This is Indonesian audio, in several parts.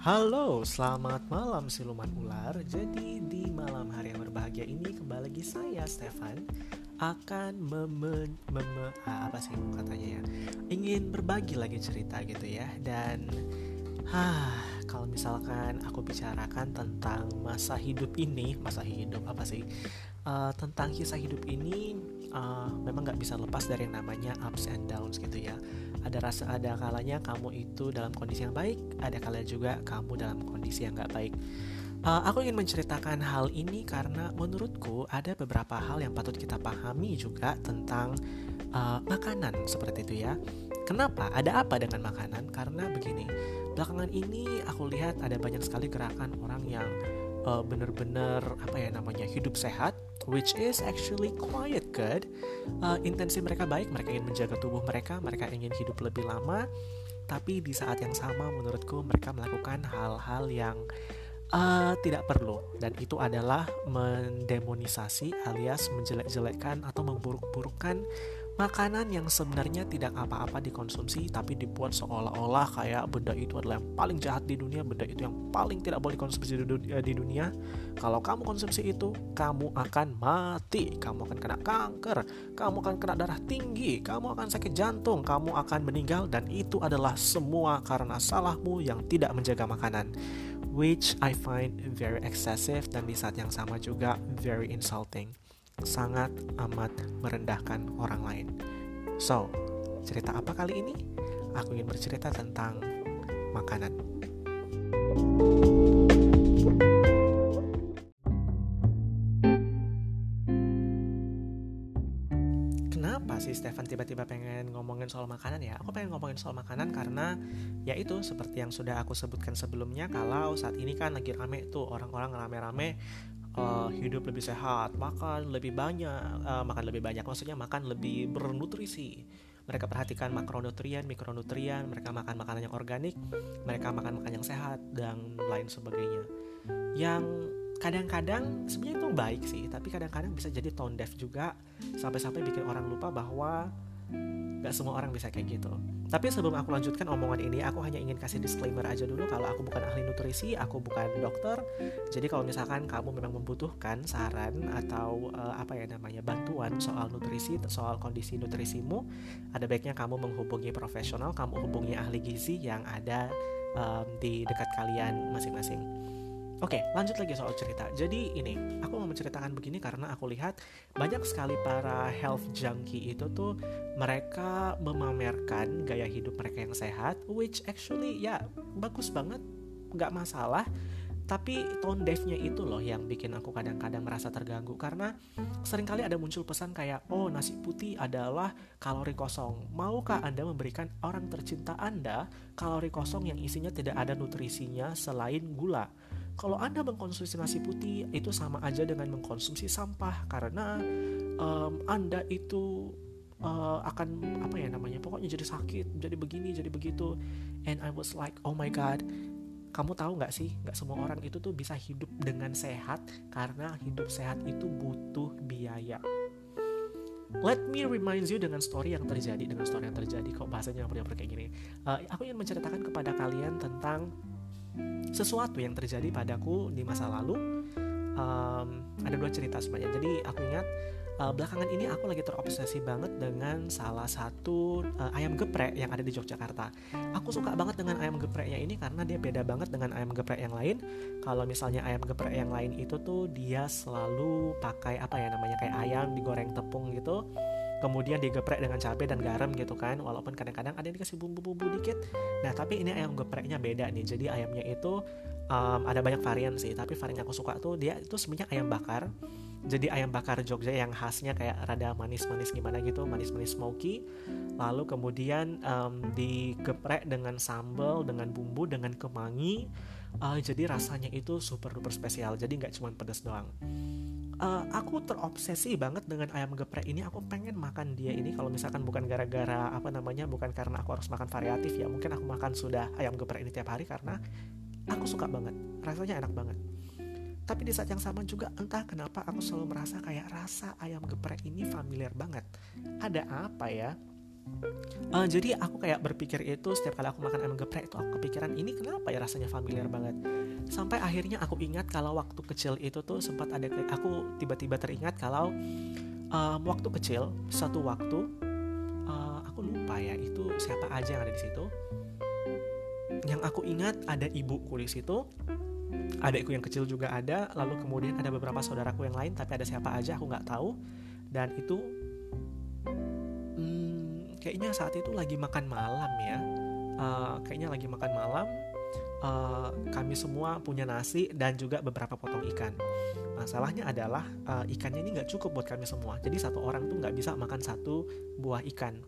Halo, selamat malam siluman ular. Jadi di malam hari yang berbahagia ini kembali lagi saya Stefan akan meme, meme ah, apa sih katanya ya? Ingin berbagi lagi cerita gitu ya. Dan ah kalau misalkan aku bicarakan tentang masa hidup ini masa hidup apa sih? Uh, tentang kisah hidup ini uh, memang nggak bisa lepas dari namanya ups and downs gitu ya. Ada rasa ada kalanya kamu itu dalam kondisi yang baik ada kalanya juga kamu dalam kondisi yang nggak baik. Uh, aku ingin menceritakan hal ini karena menurutku ada beberapa hal yang patut kita pahami juga tentang uh, makanan seperti itu ya. Kenapa? Ada apa dengan makanan? Karena begini belakangan ini aku lihat ada banyak sekali gerakan orang yang uh, bener-bener apa ya namanya hidup sehat which is actually quite good. Uh, intensi mereka baik mereka ingin menjaga tubuh mereka mereka ingin hidup lebih lama. Tapi di saat yang sama menurutku mereka melakukan hal-hal yang uh, tidak perlu. Dan itu adalah mendemonisasi alias menjelek-jelekkan atau memburuk-burukkan makanan yang sebenarnya tidak apa-apa dikonsumsi tapi dibuat seolah-olah kayak benda itu adalah yang paling jahat di dunia, benda itu yang paling tidak boleh dikonsumsi di dunia, di dunia. Kalau kamu konsumsi itu, kamu akan mati, kamu akan kena kanker, kamu akan kena darah tinggi, kamu akan sakit jantung, kamu akan meninggal dan itu adalah semua karena salahmu yang tidak menjaga makanan. Which I find very excessive dan di saat yang sama juga very insulting sangat amat merendahkan orang lain. So, cerita apa kali ini? Aku ingin bercerita tentang makanan. Kenapa sih Stefan tiba-tiba pengen ngomongin soal makanan ya? Aku pengen ngomongin soal makanan karena ya itu seperti yang sudah aku sebutkan sebelumnya kalau saat ini kan lagi rame tuh orang-orang rame-rame uh, hidup lebih sehat, makan lebih banyak, uh, makan lebih banyak maksudnya makan lebih bernutrisi. Mereka perhatikan makronutrien, mikronutrien, mereka makan makanan yang organik, mereka makan makanan yang sehat dan lain sebagainya. Yang kadang-kadang sebenarnya itu baik sih, tapi kadang-kadang bisa jadi tone deaf juga sampai-sampai bikin orang lupa bahwa Gak semua orang bisa kayak gitu. Tapi sebelum aku lanjutkan omongan ini, aku hanya ingin kasih disclaimer aja dulu kalau aku bukan ahli nutrisi, aku bukan dokter. Jadi kalau misalkan kamu memang membutuhkan saran atau uh, apa ya namanya bantuan soal nutrisi, soal kondisi nutrisimu, ada baiknya kamu menghubungi profesional, kamu hubungi ahli gizi yang ada um, di dekat kalian masing-masing. Oke, lanjut lagi soal cerita. Jadi ini, aku mau menceritakan begini karena aku lihat banyak sekali para health junkie itu tuh mereka memamerkan gaya hidup mereka yang sehat, which actually ya bagus banget, nggak masalah. Tapi tone deafnya itu loh yang bikin aku kadang-kadang merasa terganggu karena sering kali ada muncul pesan kayak oh nasi putih adalah kalori kosong. Maukah Anda memberikan orang tercinta Anda kalori kosong yang isinya tidak ada nutrisinya selain gula? Kalau Anda mengkonsumsi nasi putih itu sama aja dengan mengkonsumsi sampah karena um, Anda itu uh, akan apa ya namanya pokoknya jadi sakit jadi begini jadi begitu and I was like oh my god kamu tahu nggak sih nggak semua orang itu tuh bisa hidup dengan sehat karena hidup sehat itu butuh biaya Let me remind you dengan story yang terjadi dengan story yang terjadi kok bahasanya yang kayak gini. Uh, aku ingin menceritakan kepada kalian tentang sesuatu yang terjadi padaku di masa lalu um, ada dua cerita sebenarnya. Jadi aku ingat uh, belakangan ini aku lagi terobsesi banget dengan salah satu uh, ayam geprek yang ada di Yogyakarta. Aku suka banget dengan ayam gepreknya ini karena dia beda banget dengan ayam geprek yang lain. Kalau misalnya ayam geprek yang lain itu tuh dia selalu pakai apa ya namanya kayak ayam digoreng tepung gitu kemudian digeprek dengan cabai dan garam gitu kan. Walaupun kadang-kadang ada yang dikasih bumbu-bumbu dikit. Nah tapi ini ayam gepreknya beda nih. Jadi ayamnya itu um, ada banyak varian sih. Tapi varian yang aku suka tuh dia itu sebenarnya ayam bakar. Jadi ayam bakar Jogja yang khasnya kayak rada manis-manis gimana gitu manis-manis smoky. Lalu kemudian um, digeprek dengan sambal dengan bumbu dengan kemangi. Uh, jadi rasanya itu super duper spesial. Jadi nggak cuma pedas doang uh, aku terobsesi banget dengan ayam geprek ini. Aku pengen makan dia ini kalau misalkan bukan gara-gara apa namanya bukan karena aku harus makan variatif ya. Mungkin aku makan sudah ayam geprek ini tiap hari karena aku suka banget. Rasanya enak banget. Tapi di saat yang sama juga entah kenapa aku selalu merasa kayak rasa ayam geprek ini familiar banget. Ada apa ya? Uh, jadi aku kayak berpikir itu setiap kali aku makan ayam geprek itu aku kepikiran ini kenapa ya rasanya familiar banget. Sampai akhirnya aku ingat kalau waktu kecil itu tuh sempat ada aku tiba-tiba teringat kalau um, waktu kecil satu waktu uh, aku lupa ya itu siapa aja yang ada di situ. Yang aku ingat ada ibuku di situ, adikku yang kecil juga ada, lalu kemudian ada beberapa saudaraku yang lain tapi ada siapa aja aku nggak tahu. Dan itu kayaknya saat itu lagi makan malam ya. Uh, kayaknya lagi makan malam uh, kami semua punya nasi dan juga beberapa potong ikan. Masalahnya adalah uh, ikannya ini nggak cukup buat kami semua. Jadi satu orang tuh nggak bisa makan satu buah ikan.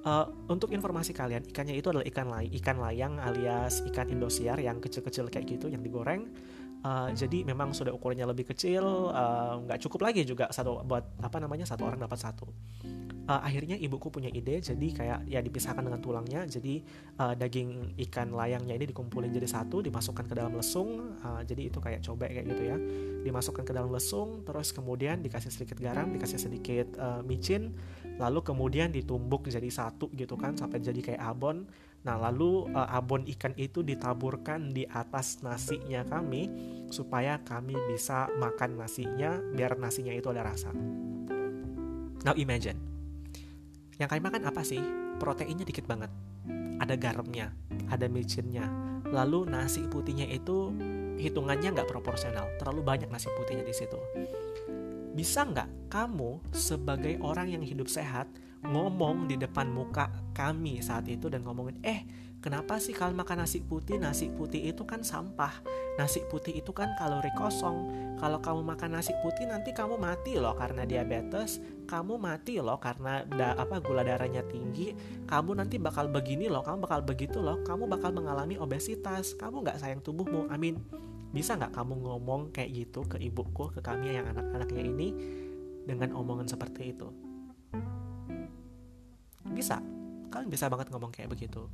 Uh, untuk informasi kalian ikannya itu adalah ikan lay ikan layang alias ikan indosiar yang kecil-kecil kayak gitu yang digoreng. Uh, jadi memang sudah ukurannya lebih kecil, nggak uh, cukup lagi juga satu buat apa namanya satu orang dapat satu uh, akhirnya ibuku punya ide jadi kayak ya dipisahkan dengan tulangnya. Jadi uh, daging ikan layangnya ini dikumpulin jadi satu dimasukkan ke dalam lesung. Uh, jadi itu kayak cobek kayak gitu ya. Dimasukkan ke dalam lesung terus kemudian dikasih sedikit garam dikasih sedikit uh, micin lalu kemudian ditumbuk jadi satu gitu kan sampai jadi kayak abon. Nah lalu uh, abon ikan itu ditaburkan di atas nasinya kami supaya kami bisa makan nasinya biar nasinya itu ada rasa. Now imagine, yang kami makan apa sih? Proteinnya dikit banget. Ada garamnya, ada micinnya. Lalu nasi putihnya itu hitungannya nggak proporsional. Terlalu banyak nasi putihnya di situ. Bisa nggak kamu sebagai orang yang hidup sehat ngomong di depan muka kami saat itu dan ngomongin, eh Kenapa sih kalau makan nasi putih? Nasi putih itu kan sampah. Nasi putih itu kan kalori kosong. Kalau kamu makan nasi putih nanti kamu mati loh karena diabetes. Kamu mati loh karena da, apa gula darahnya tinggi. Kamu nanti bakal begini loh. Kamu bakal begitu loh. Kamu bakal mengalami obesitas. Kamu nggak sayang tubuhmu. Amin. Bisa nggak kamu ngomong kayak gitu ke ibuku, ke kami yang anak-anaknya ini dengan omongan seperti itu? Bisa. Kalian bisa banget ngomong kayak begitu.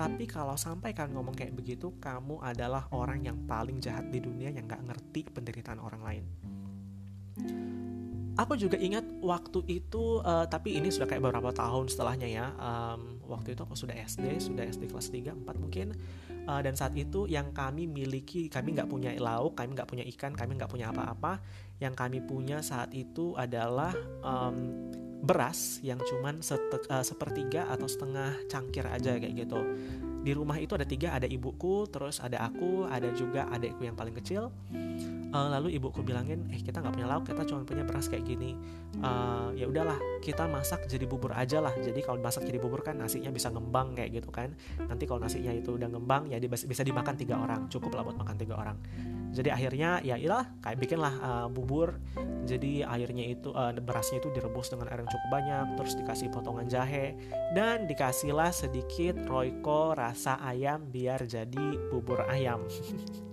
Tapi kalau sampai kalian ngomong kayak begitu, kamu adalah orang yang paling jahat di dunia yang gak ngerti penderitaan orang lain. Aku juga ingat waktu itu, uh, tapi ini sudah kayak beberapa tahun setelahnya ya. Um, waktu itu aku sudah SD, sudah SD kelas 3, 4 mungkin. Uh, dan saat itu yang kami miliki, kami nggak punya lauk, kami nggak punya ikan, kami nggak punya apa-apa. Yang kami punya saat itu adalah um, beras yang cuman sete, uh, sepertiga atau setengah cangkir aja kayak gitu. Di rumah itu ada tiga ada ibuku terus ada aku ada juga adikku yang paling kecil uh, lalu ibuku bilangin eh kita nggak punya lauk kita cuma punya beras kayak gini. Uh, ya udahlah kita masak jadi bubur aja lah. Jadi kalau masak jadi bubur kan nasinya bisa ngembang kayak gitu kan. Nanti kalau nasinya itu udah ngembang ya bisa dimakan tiga orang cukup lah buat makan tiga orang. Jadi akhirnya ya ilah kayak bikinlah uh, bubur. Jadi airnya itu uh, berasnya itu direbus dengan air yang cukup banyak terus dikasih potongan jahe dan dikasihlah sedikit royco rasa ayam biar jadi bubur ayam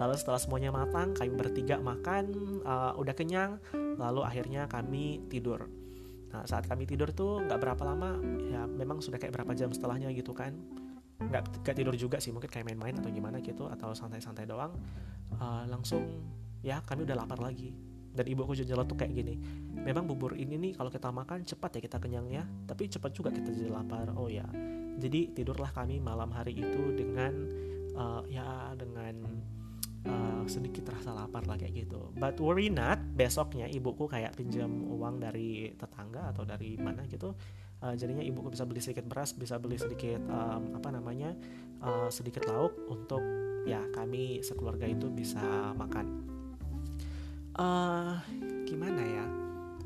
lalu setelah semuanya matang kami bertiga makan uh, udah kenyang lalu akhirnya kami tidur. Nah saat kami tidur tuh nggak berapa lama ya memang sudah kayak berapa jam setelahnya gitu kan. Nggak nggak tidur juga sih mungkin kayak main-main atau gimana gitu atau santai-santai doang. Uh, langsung ya kami udah lapar lagi. Dan ibu aku tuh kayak gini memang bubur ini nih kalau kita makan cepat ya kita kenyangnya tapi cepat juga kita jadi lapar. Oh ya jadi tidurlah kami malam hari itu dengan uh, ya dengan uh, sedikit rasa lapar lah kayak gitu. But worry not besoknya ibuku kayak pinjam uang dari tetangga atau dari mana gitu uh, jadinya ibuku bisa beli sedikit beras bisa beli sedikit um, apa namanya uh, sedikit lauk untuk ya kami sekeluarga itu bisa makan. Uh, gimana ya?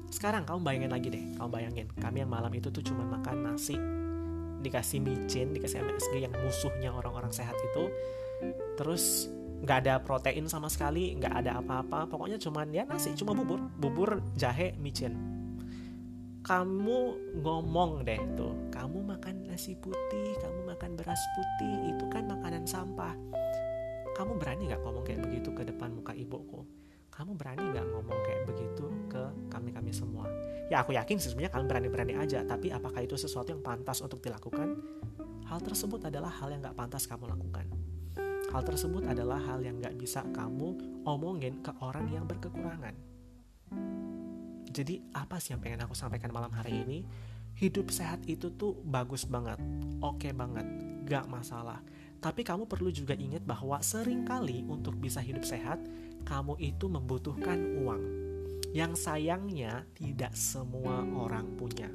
Sekarang kamu bayangin lagi deh kamu bayangin kami yang malam itu tuh cuma makan nasi dikasih micin dikasih MSG yang musuhnya orang-orang sehat itu terus nggak ada protein sama sekali nggak ada apa-apa pokoknya cuman ya nasi cuma bubur bubur jahe micin kamu ngomong deh tuh, kamu makan nasi putih, kamu makan beras putih, itu kan makanan sampah. Kamu berani nggak ngomong kayak begitu ke depan muka ibuku? Kamu berani nggak ngomong kayak begitu ke kami-kami semua? Ya aku yakin sebenarnya kalian berani-berani aja, tapi apakah itu sesuatu yang pantas untuk dilakukan? Hal tersebut adalah hal yang nggak pantas kamu lakukan. Hal tersebut adalah hal yang nggak bisa kamu omongin ke orang yang berkekurangan. Jadi apa sih yang pengen aku sampaikan malam hari ini? hidup sehat itu tuh bagus banget, oke okay banget, gak masalah. Tapi kamu perlu juga ingat bahwa sering kali untuk bisa hidup sehat, kamu itu membutuhkan uang. Yang sayangnya tidak semua orang punya.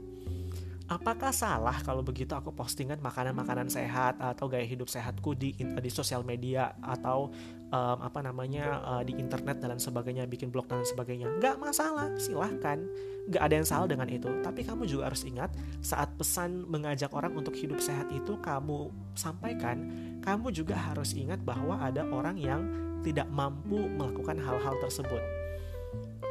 Apakah salah kalau begitu aku postingan makanan-makanan sehat atau gaya hidup sehatku di di sosial media atau um, apa namanya uh, di internet dan sebagainya, bikin blog dan sebagainya? Gak masalah, silahkan. Gak ada yang salah dengan itu. Tapi kamu juga harus ingat saat pesan mengajak orang untuk hidup sehat itu kamu sampaikan, kamu juga harus ingat bahwa ada orang yang tidak mampu melakukan hal-hal tersebut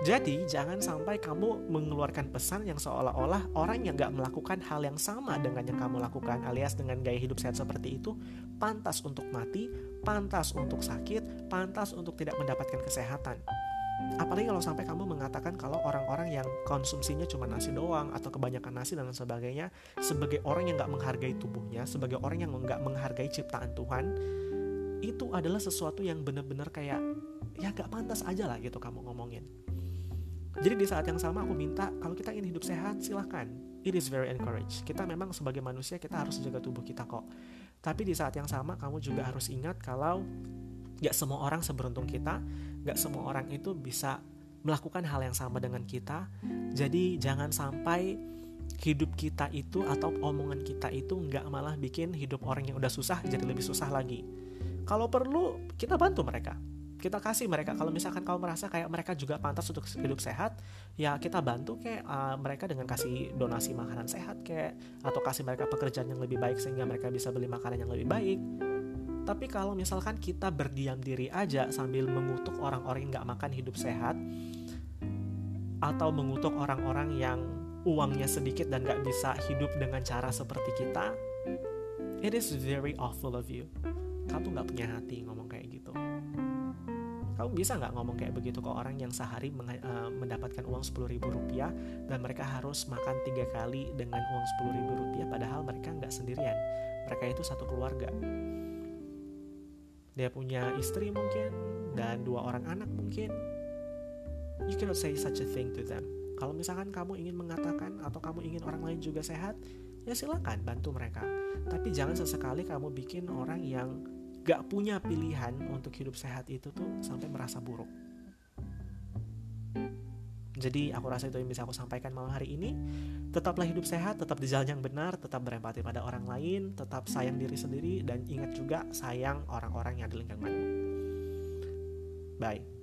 jadi jangan sampai kamu mengeluarkan pesan yang seolah-olah orang yang gak melakukan hal yang sama dengan yang kamu lakukan alias dengan gaya hidup sehat seperti itu pantas untuk mati, pantas untuk sakit, pantas untuk tidak mendapatkan kesehatan. Apalagi kalau sampai kamu mengatakan kalau orang-orang yang konsumsinya cuma nasi doang atau kebanyakan nasi dan sebagainya sebagai orang yang gak menghargai tubuhnya, sebagai orang yang gak menghargai ciptaan Tuhan, itu adalah sesuatu yang benar-benar kayak ya gak pantas aja lah gitu kamu ngomongin. Jadi di saat yang sama aku minta kalau kita ingin hidup sehat silahkan. It is very encouraged. Kita memang sebagai manusia kita harus jaga tubuh kita kok. Tapi di saat yang sama kamu juga harus ingat kalau gak semua orang seberuntung kita, gak semua orang itu bisa melakukan hal yang sama dengan kita. Jadi jangan sampai hidup kita itu atau omongan kita itu nggak malah bikin hidup orang yang udah susah jadi lebih susah lagi. Kalau perlu kita bantu mereka kita kasih mereka. Kalau misalkan kau merasa kayak mereka juga pantas untuk hidup sehat ya kita bantu kayak uh, mereka dengan kasih donasi makanan sehat kayak atau kasih mereka pekerjaan yang lebih baik sehingga mereka bisa beli makanan yang lebih baik. Tapi kalau misalkan kita berdiam diri aja sambil mengutuk orang-orang yang nggak makan hidup sehat atau mengutuk orang-orang yang uangnya sedikit dan nggak bisa hidup dengan cara seperti kita it is very awful of you. Kamu nggak punya hati ngomong kayak kamu bisa nggak ngomong kayak begitu ke orang yang sehari uh, mendapatkan uang sepuluh ribu rupiah dan mereka harus makan tiga kali dengan uang sepuluh ribu rupiah padahal mereka nggak sendirian. Mereka itu satu keluarga. Dia punya istri mungkin dan dua orang anak mungkin. You cannot say such a thing to them. Kalau misalkan kamu ingin mengatakan atau kamu ingin orang lain juga sehat ya silakan bantu mereka. Tapi jangan sesekali kamu bikin orang yang gak punya pilihan untuk hidup sehat itu tuh sampai merasa buruk. Jadi aku rasa itu yang bisa aku sampaikan malam hari ini. Tetaplah hidup sehat, tetap di jalan yang benar, tetap berempati pada orang lain, tetap sayang diri sendiri, dan ingat juga sayang orang-orang yang di lingkunganmu. Bye.